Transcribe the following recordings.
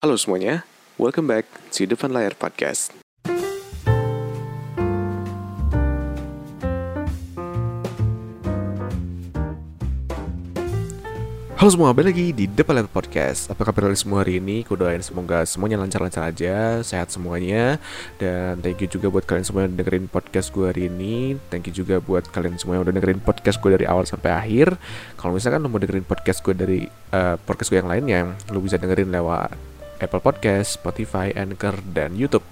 Halo semuanya, welcome back to Depan Layar Podcast. Halo semua, balik lagi di Depan Layar Podcast Apa kabar kalian semua hari ini? Aku doain semoga semuanya lancar-lancar aja Sehat semuanya Dan thank you juga buat kalian semua yang dengerin podcast gue hari ini Thank you juga buat kalian semua yang udah dengerin podcast gue dari awal sampai akhir Kalau misalkan lo mau dengerin podcast gue dari uh, podcast gue yang lainnya Lo bisa dengerin lewat Apple Podcast, Spotify, Anchor, dan YouTube.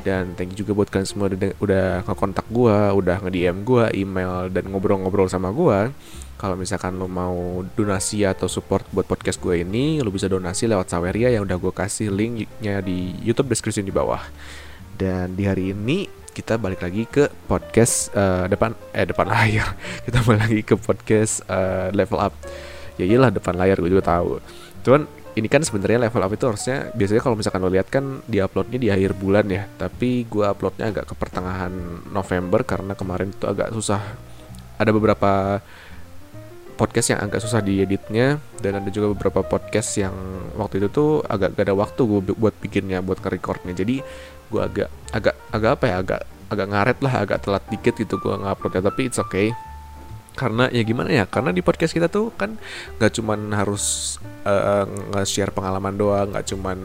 Dan thank you juga buat kalian semua udah, udah ngekontak gue, udah nge-DM gue, email, dan ngobrol-ngobrol sama gue. Kalau misalkan lo mau donasi atau support buat podcast gue ini, lo bisa donasi lewat Saweria yang udah gue kasih linknya di YouTube description di bawah. Dan di hari ini kita balik lagi ke podcast uh, depan eh depan layar. Kita balik lagi ke podcast uh, level up. Ya iyalah depan layar gue juga tahu. Cuman ini kan sebenarnya level up itu harusnya biasanya kalau misalkan lo lihat kan di uploadnya di akhir bulan ya. Tapi gue uploadnya agak ke pertengahan November karena kemarin itu agak susah. Ada beberapa podcast yang agak susah dieditnya dan ada juga beberapa podcast yang waktu itu tuh agak gak ada waktu gue buat bikinnya buat nge-recordnya. Jadi gue agak agak agak apa ya agak agak ngaret lah agak telat dikit gitu gue nguploadnya tapi it's okay karena ya gimana ya karena di podcast kita tuh kan nggak cuman harus uh, nge-share pengalaman doang nggak cuman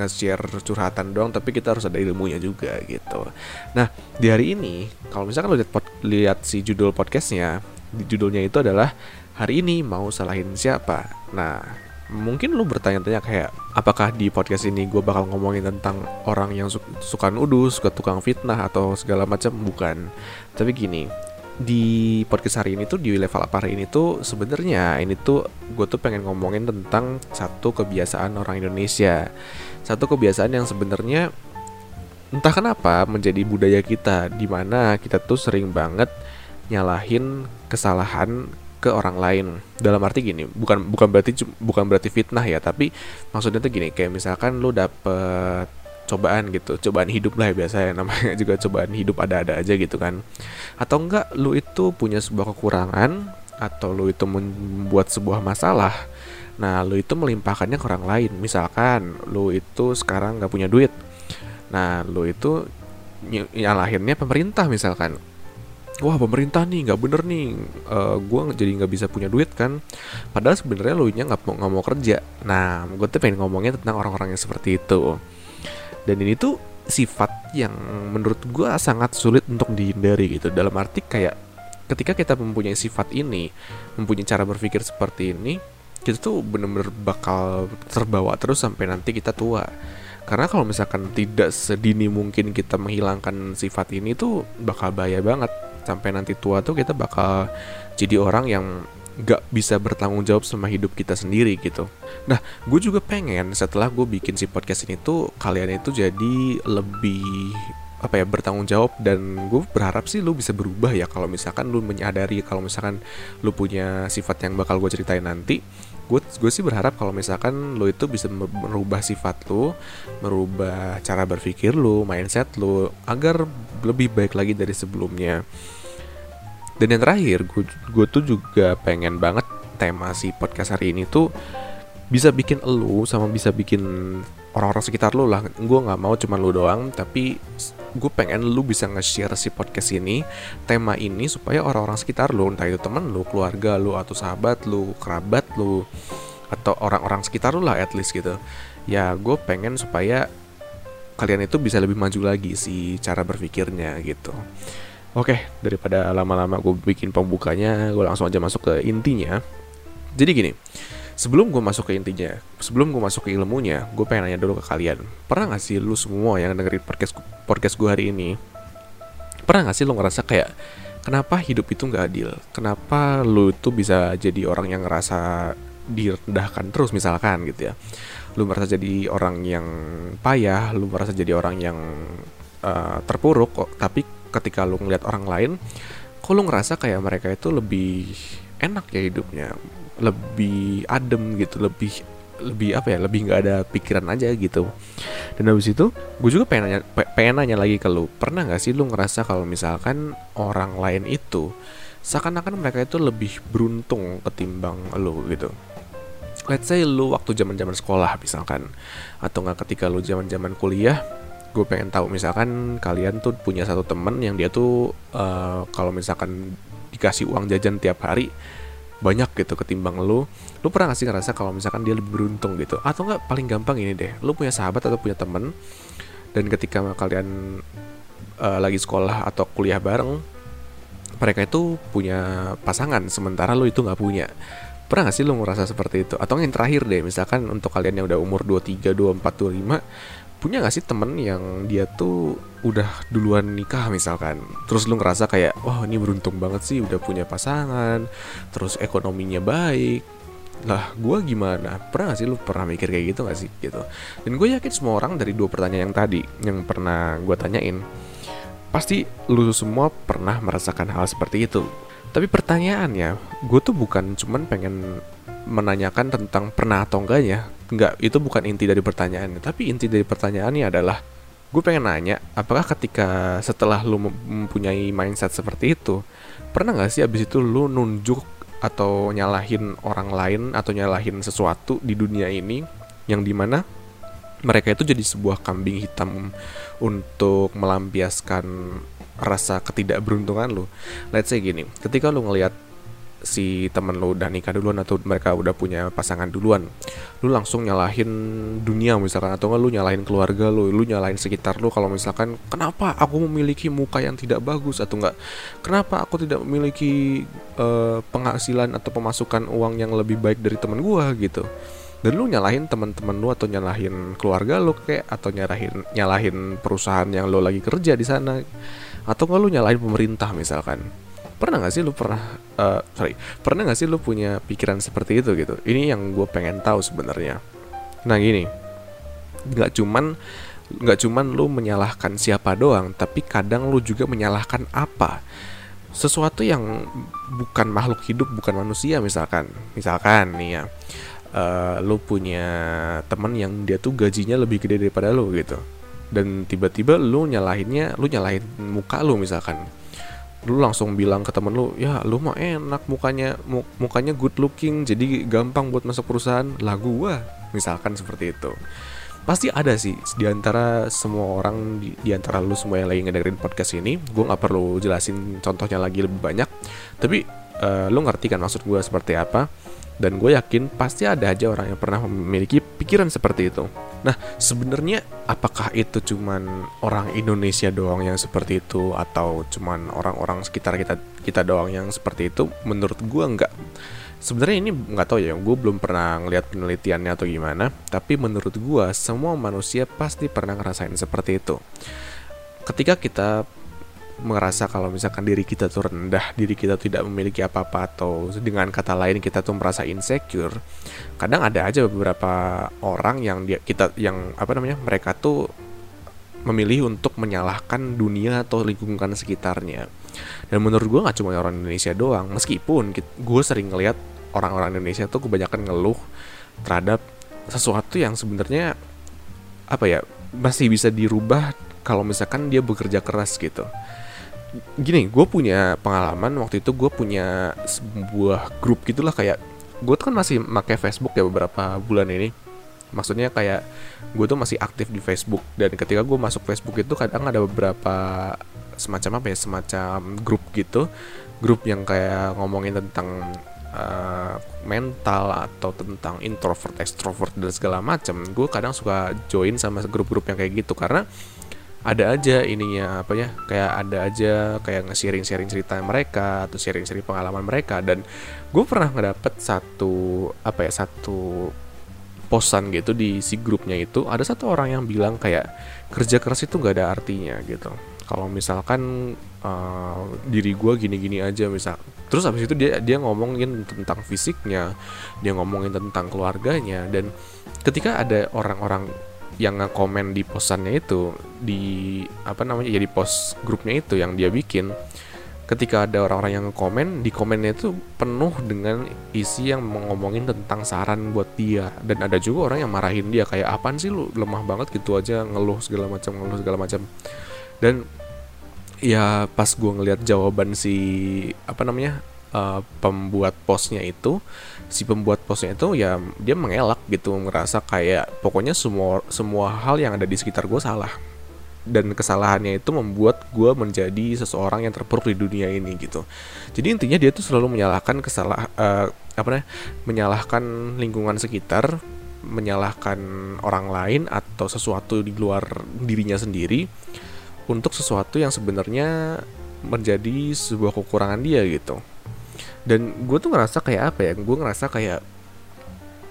nge-share curhatan doang tapi kita harus ada ilmunya juga gitu. Nah di hari ini kalau misalkan lo lihat lihat si judul podcastnya judulnya itu adalah hari ini mau salahin siapa? Nah mungkin lu bertanya-tanya kayak apakah di podcast ini gue bakal ngomongin tentang orang yang su suka nuduh, suka tukang fitnah atau segala macam? Bukan. Tapi gini, di podcast hari ini tuh di level apa hari ini tuh sebenarnya ini tuh gue tuh pengen ngomongin tentang satu kebiasaan orang Indonesia. Satu kebiasaan yang sebenarnya entah kenapa menjadi budaya kita di mana kita tuh sering banget nyalahin kesalahan ke orang lain. Dalam arti gini bukan bukan berarti bukan berarti fitnah ya tapi maksudnya tuh gini kayak misalkan lu dapet cobaan gitu. Cobaan hidup lah ya biasa ya namanya juga cobaan hidup ada-ada aja gitu kan. Atau enggak lu itu punya sebuah kekurangan atau lu itu membuat sebuah masalah nah lu itu melimpahkannya ke orang lain. Misalkan lu itu sekarang nggak punya duit nah lu itu nyalahinnya pemerintah misalkan. Wah pemerintah nih nggak bener nih uh, gue jadi nggak bisa punya duit kan. Padahal sebenarnya lu nya nggak mau nggak mau kerja. Nah gue tuh pengen ngomongin tentang orang-orang yang seperti itu dan ini tuh sifat yang menurut gue sangat sulit untuk dihindari gitu. Dalam arti kayak ketika kita mempunyai sifat ini mempunyai cara berpikir seperti ini kita tuh bener-bener bakal terbawa terus sampai nanti kita tua. Karena kalau misalkan tidak sedini mungkin kita menghilangkan sifat ini tuh bakal bahaya banget. Sampai nanti tua tuh kita bakal jadi orang yang gak bisa bertanggung jawab sama hidup kita sendiri gitu. Nah, gue juga pengen setelah gue bikin si podcast ini tuh kalian itu jadi lebih apa ya bertanggung jawab dan gue berharap sih lu bisa berubah ya kalau misalkan lu menyadari kalau misalkan lu punya sifat yang bakal gue ceritain nanti gue gue sih berharap kalau misalkan lu itu bisa merubah sifat lu merubah cara berpikir lu mindset lu agar lebih baik lagi dari sebelumnya dan yang terakhir gue tuh juga pengen banget tema si podcast hari ini tuh bisa bikin elu sama bisa bikin orang-orang sekitar lu lah. Gue nggak mau cuma lu doang tapi gue pengen lu bisa nge-share si podcast ini tema ini supaya orang-orang sekitar lu entah itu temen lu keluarga lu atau sahabat lu kerabat lu atau orang-orang sekitar lu lah at least gitu. Ya gue pengen supaya kalian itu bisa lebih maju lagi si cara berpikirnya gitu Oke, daripada lama-lama gue bikin pembukanya, gue langsung aja masuk ke intinya. Jadi gini, sebelum gue masuk ke intinya, sebelum gue masuk ke ilmunya, gue pengen nanya dulu ke kalian. Pernah gak sih lu semua yang dengerin podcast, podcast gue hari ini, pernah gak sih lu ngerasa kayak, kenapa hidup itu gak adil? Kenapa lu itu bisa jadi orang yang ngerasa direndahkan terus misalkan gitu ya? Lu merasa jadi orang yang payah, lu merasa jadi orang yang uh, terpuruk, tapi ketika lu ngeliat orang lain kok lu ngerasa kayak mereka itu lebih enak ya hidupnya? Lebih adem gitu lebih lebih apa ya lebih nggak ada pikiran aja gitu. Dan habis itu gue juga pengen nanya pengen nanya lagi ke lu. Pernah nggak sih lu ngerasa kalau misalkan orang lain itu seakan-akan mereka itu lebih beruntung ketimbang lu gitu? Let's say lu waktu zaman zaman sekolah misalkan atau nggak ketika lu zaman zaman kuliah gue pengen tahu misalkan kalian tuh punya satu temen yang dia tuh uh, kalau misalkan dikasih uang jajan tiap hari banyak gitu ketimbang lu lu pernah gak sih ngerasa kalau misalkan dia lebih beruntung gitu? Atau nggak paling gampang ini deh lu punya sahabat atau punya temen dan ketika kalian uh, lagi sekolah atau kuliah bareng mereka itu punya pasangan sementara lu itu nggak punya. Pernah gak sih lu ngerasa seperti itu? Atau yang terakhir deh misalkan untuk kalian yang udah umur 23, 24, 25 punya gak sih temen yang dia tuh udah duluan nikah misalkan? Terus lu ngerasa kayak wah ini beruntung banget sih udah punya pasangan terus ekonominya baik. Lah gue gimana? Pernah gak sih lu pernah mikir kayak gitu gak sih? Gitu. Dan gue yakin semua orang dari dua pertanyaan yang tadi yang pernah gue tanyain pasti lu semua pernah merasakan hal seperti itu. Tapi pertanyaannya gue tuh bukan cuman pengen menanyakan tentang pernah atau enggaknya Enggak, itu bukan inti dari pertanyaannya. Tapi inti dari pertanyaannya adalah gue pengen nanya, apakah ketika setelah lu mempunyai mindset seperti itu, pernah nggak sih abis itu lu nunjuk atau nyalahin orang lain atau nyalahin sesuatu di dunia ini yang di mana mereka itu jadi sebuah kambing hitam untuk melampiaskan rasa ketidakberuntungan lu. Let's say gini, ketika lu ngelihat si temen lo udah nikah duluan atau mereka udah punya pasangan duluan lu langsung nyalahin dunia misalkan atau enggak lu nyalahin keluarga lu lu nyalahin sekitar lu kalau misalkan kenapa aku memiliki muka yang tidak bagus? Atau enggak kenapa aku tidak memiliki uh, penghasilan atau pemasukan uang yang lebih baik dari temen gua? Gitu. Dan lu nyalahin teman-teman lu atau nyalahin keluarga lu kayak atau nyalahin nyalahin perusahaan yang lu lagi kerja di sana atau enggak lu nyalahin pemerintah misalkan pernah gak sih lu pernah uh, sorry pernah gak sih lu punya pikiran seperti itu gitu? Ini yang gue pengen tahu sebenarnya. Nah gini. Nggak cuman nggak cuman lu menyalahkan siapa doang tapi kadang lu juga menyalahkan apa? Sesuatu yang bukan makhluk hidup bukan manusia misalkan. Misalkan nih ya uh, lu punya teman yang dia tuh gajinya lebih gede daripada lu gitu. Dan tiba-tiba lu nyalahinnya lu nyalahin muka lu misalkan lu langsung bilang ke temen lu ya lu mah enak mukanya mukanya good looking jadi gampang buat masuk perusahaan lagu gua misalkan seperti itu pasti ada sih di antara semua orang di, di antara lu semua yang lagi ngedengerin podcast ini gue nggak perlu jelasin contohnya lagi lebih banyak tapi uh, lu ngerti kan maksud gue seperti apa dan gue yakin pasti ada aja orang yang pernah memiliki pikiran seperti itu. Nah, sebenarnya apakah itu cuman orang Indonesia doang yang seperti itu atau cuman orang-orang sekitar kita kita doang yang seperti itu? Menurut gue enggak. Sebenarnya ini nggak tahu ya, gue belum pernah ngeliat penelitiannya atau gimana. Tapi menurut gue semua manusia pasti pernah ngerasain seperti itu. Ketika kita merasa kalau misalkan diri kita tuh rendah, diri kita tidak memiliki apa-apa atau dengan kata lain kita tuh merasa insecure. Kadang ada aja beberapa orang yang dia kita yang apa namanya? mereka tuh memilih untuk menyalahkan dunia atau lingkungan sekitarnya. Dan menurut gue nggak cuma orang Indonesia doang, meskipun gue sering ngeliat orang-orang Indonesia tuh kebanyakan ngeluh terhadap sesuatu yang sebenarnya apa ya masih bisa dirubah kalau misalkan dia bekerja keras gitu gini gue punya pengalaman waktu itu gue punya sebuah grup gitulah kayak gue tuh kan masih pakai Facebook ya beberapa bulan ini. Maksudnya kayak gue tuh masih aktif di Facebook. Dan ketika gue masuk Facebook itu kadang ada beberapa semacam apa ya semacam grup gitu. Grup yang kayak ngomongin tentang uh, mental atau tentang introvert extrovert dan segala macam. Gue kadang suka join sama grup-grup yang kayak gitu. Karena ada aja ininya apa ya kayak ada aja kayak nge-sharing sharing cerita mereka atau sharing sharing pengalaman mereka. Dan gue pernah ngedapet satu apa ya satu posan gitu di si grupnya itu ada satu orang yang bilang kayak kerja keras itu gak ada artinya gitu. Kalau misalkan uh, diri gue gini-gini aja misal terus abis itu dia dia ngomongin tentang fisiknya dia ngomongin tentang keluarganya dan ketika ada orang-orang yang komen di posannya itu di apa namanya jadi post grupnya itu yang dia bikin ketika ada orang-orang yang komen di komennya itu penuh dengan isi yang ngomongin tentang saran buat dia. Dan ada juga orang yang marahin dia kayak apaan sih lu? Lemah banget gitu aja ngeluh segala macam ngeluh segala macam. Dan ya pas gue ngeliat jawaban si apa namanya uh, pembuat posnya itu si pembuat posnya itu ya dia mengelak gitu ngerasa kayak pokoknya semua semua hal yang ada di sekitar gue salah. Dan kesalahannya itu membuat gue menjadi seseorang yang terpuruk di dunia ini gitu. Jadi intinya dia tuh selalu menyalahkan kesalah uh, apa namanya menyalahkan lingkungan sekitar menyalahkan orang lain atau sesuatu di luar dirinya sendiri untuk sesuatu yang sebenarnya menjadi sebuah kekurangan dia gitu dan gue tuh ngerasa kayak apa ya? Gue ngerasa kayak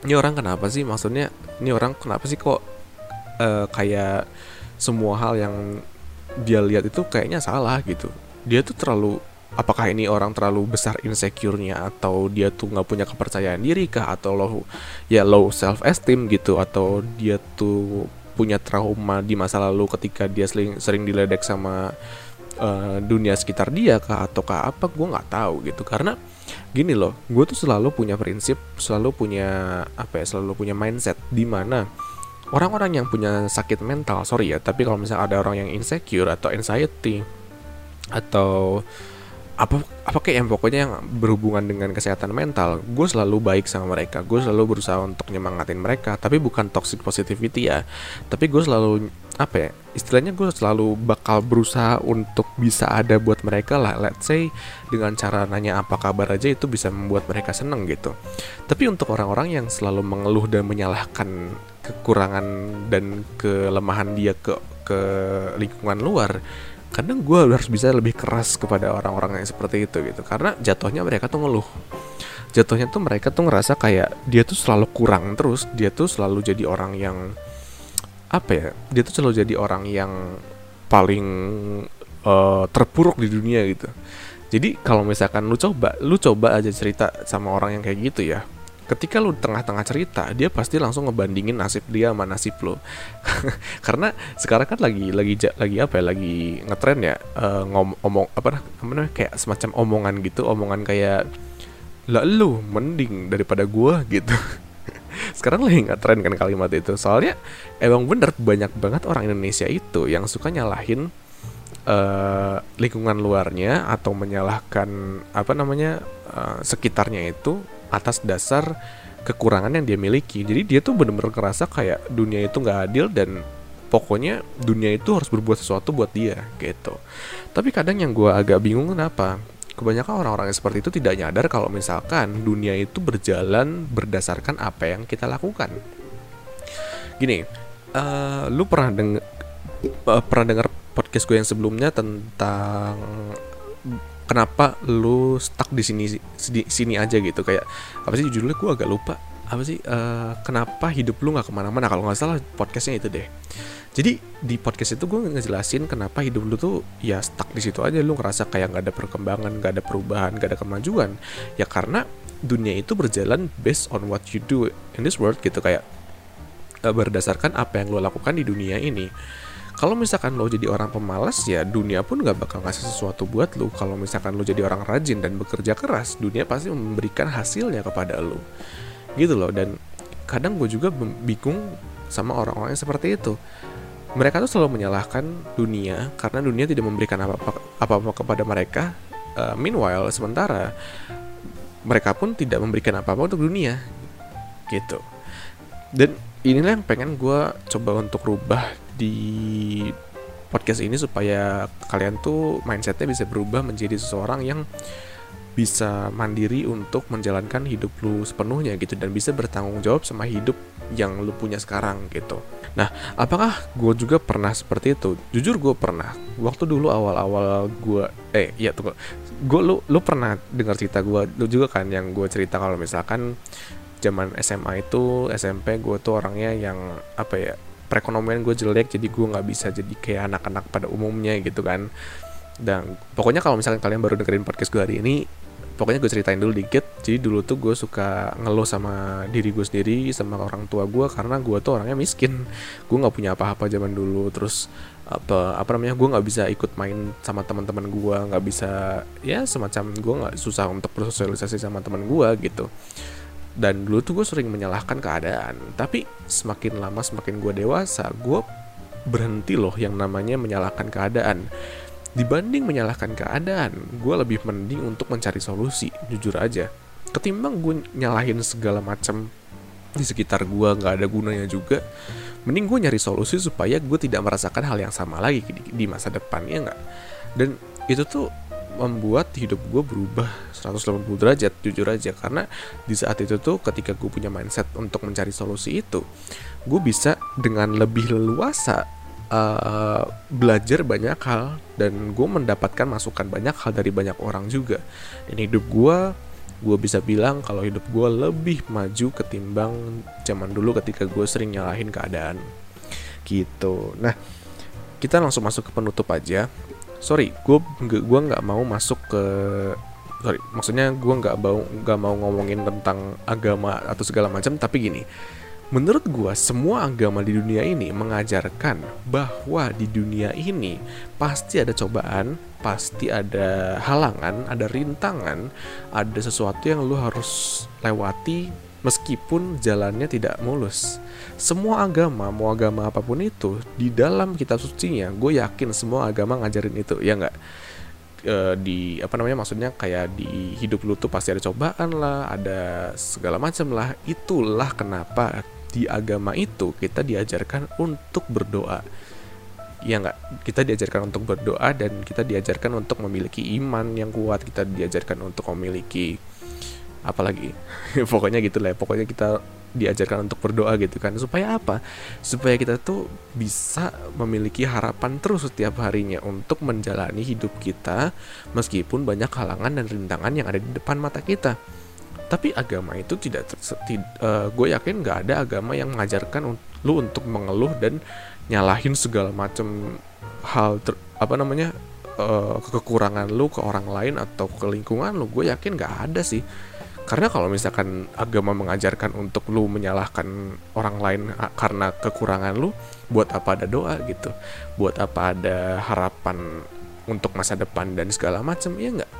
ini orang kenapa sih? Maksudnya ini orang kenapa sih kok uh, kayak semua hal yang dia lihat itu kayaknya salah gitu. Dia tuh terlalu apakah ini orang terlalu besar insecure-nya atau dia tuh nggak punya kepercayaan diri kah? Atau low ya low self esteem gitu atau dia tuh punya trauma di masa lalu ketika dia sering sering diledek sama uh, dunia sekitar dia kah ataukah apa gue nggak tahu gitu. Karena gini loh gue tuh selalu punya prinsip selalu punya apa ya selalu punya mindset di mana orang-orang yang punya sakit mental sorry ya tapi kalau misalnya ada orang yang insecure atau anxiety atau apa apa kayak yang pokoknya yang berhubungan dengan kesehatan mental. Gue selalu baik sama mereka. Gue selalu berusaha untuk nyemangatin mereka. Tapi bukan toxic positivity ya. Tapi gue selalu apa ya istilahnya gue selalu bakal berusaha untuk bisa ada buat mereka lah. Let's say dengan cara nanya apa kabar aja itu bisa membuat mereka seneng gitu. Tapi untuk orang-orang yang selalu mengeluh dan menyalahkan kekurangan dan kelemahan dia ke ke lingkungan luar kadang gue harus bisa lebih keras kepada orang-orang yang seperti itu gitu. Karena jatuhnya mereka tuh ngeluh. Jatuhnya tuh mereka tuh ngerasa kayak dia tuh selalu kurang terus dia tuh selalu jadi orang yang apa ya dia tuh selalu jadi orang yang paling uh, terpuruk di dunia gitu. Jadi kalau misalkan lu coba lu coba aja cerita sama orang yang kayak gitu ya ketika lu tengah-tengah cerita dia pasti langsung ngebandingin nasib dia sama nasib lo karena sekarang kan lagi lagi lagi apa ya lagi ngetren ya uh, ngom omong apa namanya kayak semacam omongan gitu omongan kayak lah lu mending daripada gua gitu. Sekarang lagi ngetren kan kalimat itu. Soalnya emang bener banyak banget orang Indonesia itu yang suka nyalahin uh, lingkungan luarnya atau menyalahkan apa namanya uh, sekitarnya itu atas dasar kekurangan yang dia miliki. Jadi dia tuh bener-bener ngerasa kayak dunia itu nggak adil dan pokoknya dunia itu harus berbuat sesuatu buat dia gitu. Tapi kadang yang gue agak bingung kenapa kebanyakan orang-orang yang seperti itu tidak nyadar kalau misalkan dunia itu berjalan berdasarkan apa yang kita lakukan. Gini, uh, lu pernah denger uh, pernah dengar podcast gue yang sebelumnya tentang kenapa lu stuck di sini di sini aja gitu? Kayak apa sih judulnya? Gue agak lupa. Apa sih uh, kenapa hidup lu nggak ke mana-mana? Kalau nggak salah podcastnya itu deh. Jadi di podcast itu gue ngejelasin kenapa hidup lu tuh ya stuck di situ aja. Lu ngerasa kayak nggak ada perkembangan nggak ada perubahan nggak ada kemajuan. Ya karena dunia itu berjalan based on what you do in this world gitu. Kayak uh, berdasarkan apa yang lo lakukan di dunia ini kalau misalkan lo jadi orang pemalas ya dunia pun gak bakal ngasih sesuatu buat lo. Kalau misalkan lo jadi orang rajin dan bekerja keras dunia pasti memberikan hasilnya kepada lo. Gitu loh dan kadang gue juga bingung sama orang-orang yang seperti itu. Mereka tuh selalu menyalahkan dunia karena dunia tidak memberikan apa-apa apa-apa kepada mereka uh, meanwhile sementara mereka pun tidak memberikan apa-apa untuk dunia. Gitu. Dan inilah yang pengen gue coba untuk rubah di podcast ini supaya kalian tuh mindsetnya bisa berubah menjadi seseorang yang bisa mandiri untuk menjalankan hidup lu sepenuhnya gitu dan bisa bertanggung jawab sama hidup yang lu punya sekarang gitu. Nah, apakah gue juga pernah seperti itu? Jujur gue pernah. Waktu dulu awal-awal gue, eh ya tuh, gue lu lu pernah dengar cerita gue, lu juga kan yang gue cerita kalau misalkan zaman SMA itu SMP gue tuh orangnya yang apa ya perekonomian gue jelek jadi gue nggak bisa jadi kayak anak-anak pada umumnya gitu kan. Dan pokoknya kalau misalkan kalian baru dengerin podcast gue hari ini pokoknya gue ceritain dulu dikit. Jadi dulu tuh gue suka ngeluh sama diri gue sendiri sama orang tua gue karena gue tuh orangnya miskin. Gue nggak punya apa-apa zaman dulu terus apa apa namanya gue nggak bisa ikut main sama teman-teman gue nggak bisa ya semacam gue nggak susah untuk bersosialisasi sama teman gue gitu dan dulu tuh gue sering menyalahkan keadaan. Tapi semakin lama semakin gue dewasa gue berhenti loh yang namanya menyalahkan keadaan. Dibanding menyalahkan keadaan gue lebih mending untuk mencari solusi jujur aja. Ketimbang gue nyalahin segala macam di sekitar gue nggak ada gunanya juga mending gue nyari solusi supaya gue tidak merasakan hal yang sama lagi di, masa depan ya nggak? Dan itu tuh membuat hidup gue berubah 180 derajat jujur aja. Karena di saat itu tuh ketika gue punya mindset untuk mencari solusi itu gue bisa dengan lebih leluasa uh, belajar banyak hal dan gue mendapatkan masukan banyak hal dari banyak orang juga. Dan hidup gue gue bisa bilang kalau hidup gue lebih maju ketimbang zaman dulu ketika gue sering nyalahin keadaan. Gitu. Nah kita langsung masuk ke penutup aja sorry gue gue nggak mau masuk ke sorry maksudnya gue nggak mau nggak mau ngomongin tentang agama atau segala macam tapi gini. Menurut gue semua agama di dunia ini mengajarkan bahwa di dunia ini pasti ada cobaan pasti ada halangan ada rintangan ada sesuatu yang lu harus lewati meskipun jalannya tidak mulus. Semua agama, mau agama apa pun itu, di dalam kitab sucinya, gue yakin semua agama ngajarin itu, ya nggak? E, di apa namanya maksudnya kayak di hidup lu tuh pasti ada cobaan lah, ada segala macam lah. Itulah kenapa di agama itu kita diajarkan untuk berdoa. Ya nggak, kita diajarkan untuk berdoa dan kita diajarkan untuk memiliki iman yang kuat, kita diajarkan untuk memiliki apalagi pokoknya gitu lah ya. pokoknya kita diajarkan untuk berdoa gitu kan. Supaya apa? Supaya kita tuh bisa memiliki harapan terus setiap harinya untuk menjalani hidup kita meskipun banyak halangan dan rintangan yang ada di depan mata kita. Tapi agama itu tidak uh, eh, gue yakin nggak ada agama yang mengajarkan lu untuk mengeluh dan nyalahin segala macam hal ter, apa namanya uh, kekurangan lu ke orang lain atau ke lingkungan lu. Gue yakin nggak ada sih karena kalau misalkan agama mengajarkan untuk lu menyalahkan orang lain karena kekurangan lu buat apa ada doa gitu? Buat apa ada harapan untuk masa depan dan segala macam ya enggak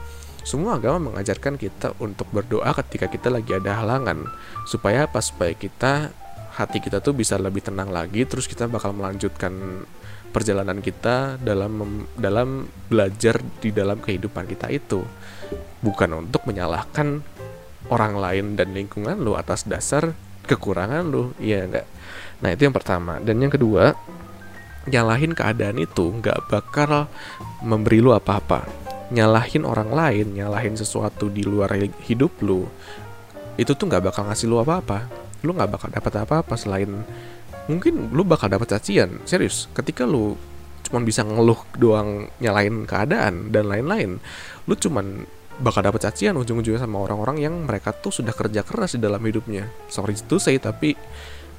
semua agama mengajarkan kita untuk berdoa ketika kita lagi ada halangan supaya apa supaya kita hati kita tuh bisa lebih tenang lagi terus kita bakal melanjutkan perjalanan kita dalam dalam belajar di dalam kehidupan kita itu. Bukan untuk menyalahkan orang lain dan lingkungan lu atas dasar kekurangan lu. Iya enggak nah itu yang pertama. Dan yang kedua nyalahin keadaan itu nggak bakal memberi lu apa-apa. Nyalahin orang lain nyalahin sesuatu di luar hidup lu itu tuh nggak bakal ngasih lu apa-apa. Lu nggak bakal dapat apa-apa selain mungkin lu bakal dapat cacian. Serius ketika lu cuman bisa ngeluh doang nyalain keadaan dan lain-lain lu cuman bakal dapat cacian ujung-ujungnya sama orang-orang yang mereka tuh sudah kerja keras di dalam hidupnya. Sorry to say tapi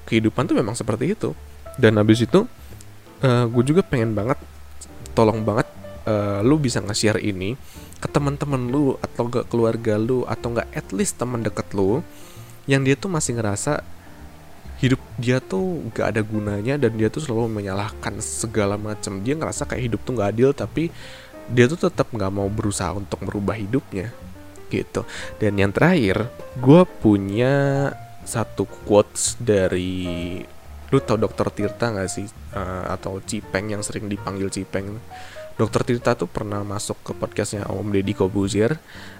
kehidupan tuh memang seperti itu. Dan habis itu uh, eh, gue juga pengen banget tolong banget uh, lu bisa nge-share ini ke teman-teman lu atau ke keluarga lu atau enggak at least teman deket lu yang dia tuh masih ngerasa hidup dia tuh gak ada gunanya dan dia tuh selalu menyalahkan segala macam dia ngerasa kayak hidup tuh gak adil tapi dia tuh tetap nggak mau berusaha untuk merubah hidupnya gitu. Dan yang terakhir gue punya satu quotes dari lu tau dokter Tirta nggak sih? Uh, atau Cipeng yang sering dipanggil Cipeng dokter Tirta tuh pernah masuk ke podcastnya Om Deddy Kobuzier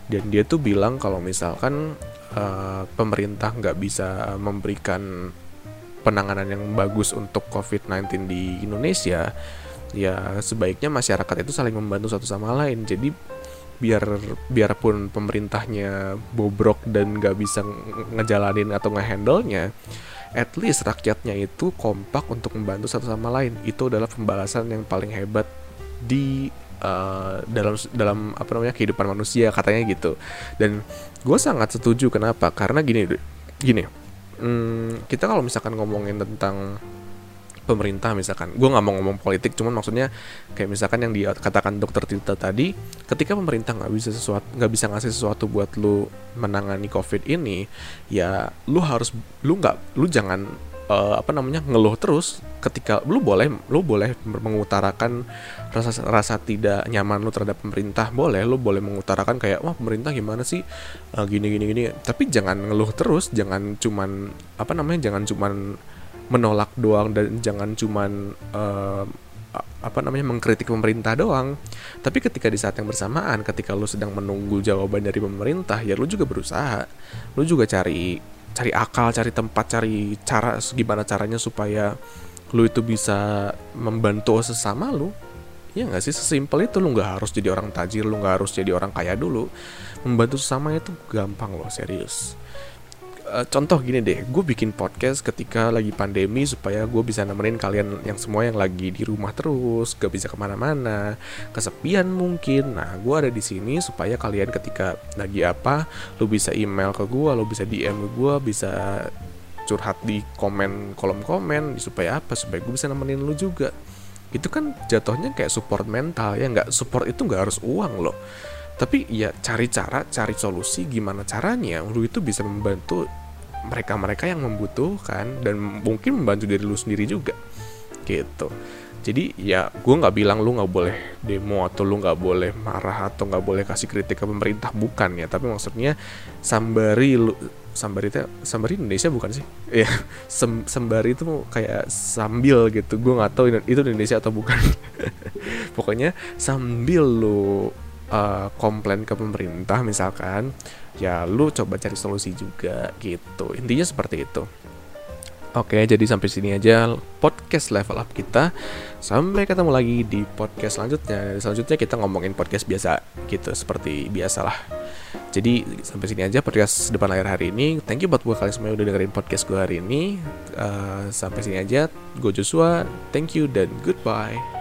dan dia tuh bilang kalau misalkan uh, pemerintah nggak bisa memberikan penanganan yang bagus untuk COVID-19 di Indonesia ya sebaiknya masyarakat itu saling membantu satu sama lain. Jadi biar biarpun pemerintahnya bobrok dan gak bisa ngejalanin atau ngehandle-nya at least rakyatnya itu kompak untuk membantu satu sama lain. Itu adalah pembalasan yang paling hebat di uh, dalam dalam apa namanya kehidupan manusia katanya gitu. Dan gue sangat setuju. Kenapa? Karena gini gini. Hmm, kita kalau misalkan ngomongin tentang pemerintah misalkan. Gue nggak mau ngomong politik cuman maksudnya kayak misalkan yang dikatakan dokter Tita tadi ketika pemerintah nggak bisa sesuatu nggak bisa ngasih sesuatu buat lu menangani covid ini ya lu harus lu nggak lu jangan uh, apa namanya ngeluh terus ketika lu boleh lu boleh mengutarakan rasa rasa tidak nyaman lu terhadap pemerintah boleh lu boleh mengutarakan kayak wah pemerintah gimana sih? Uh, gini gini gini. Tapi jangan ngeluh terus jangan cuman apa namanya jangan cuman menolak doang dan jangan cuman uh, apa namanya mengkritik pemerintah doang. Tapi ketika di saat yang bersamaan ketika lu sedang menunggu jawaban dari pemerintah ya lu juga berusaha. Lu juga cari cari akal cari tempat cari cara gimana caranya supaya lu itu bisa membantu sesama lu. Ya nggak sih? Sesimpel itu lu nggak harus jadi orang tajir lu nggak harus jadi orang kaya dulu. Membantu sesama itu gampang loh serius uh, contoh gini deh, gue bikin podcast ketika lagi pandemi supaya gue bisa nemenin kalian yang semua yang lagi di rumah terus, gak bisa ke mana-mana, kesepian mungkin. Nah, gue ada di sini supaya kalian ketika lagi apa, lu bisa email ke gue, lu bisa DM ke gue, bisa curhat di komen kolom komen supaya apa supaya gue bisa nemenin lu juga. Itu kan jatuhnya kayak support mental ya nggak? Support itu nggak harus uang loh tapi ya cari cara cari solusi gimana caranya. Lu itu bisa membantu mereka-mereka yang membutuhkan dan mungkin membantu diri lu sendiri juga. Gitu. Jadi ya gue nggak bilang lu nggak boleh demo atau lu nggak boleh marah atau nggak boleh kasih kritik ke pemerintah. Bukan ya tapi maksudnya sambari lu sambari itu sambari Indonesia bukan sih? Ya sem, sembari itu kayak sambil gitu. Gue nggak tahu itu Indonesia atau bukan. Pokoknya sambil lu uh, komplain ke pemerintah misalkan ya lu coba cari solusi juga gitu intinya seperti itu Oke, jadi sampai sini aja podcast level up kita. Sampai ketemu lagi di podcast selanjutnya. Selanjutnya kita ngomongin podcast biasa gitu, seperti biasalah. Jadi sampai sini aja podcast depan layar hari ini. Thank you buat buat kalian semua yang udah dengerin podcast gue hari ini. Uh, sampai sini aja. Gue Joshua. Thank you dan goodbye.